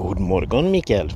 God morgon Mikael!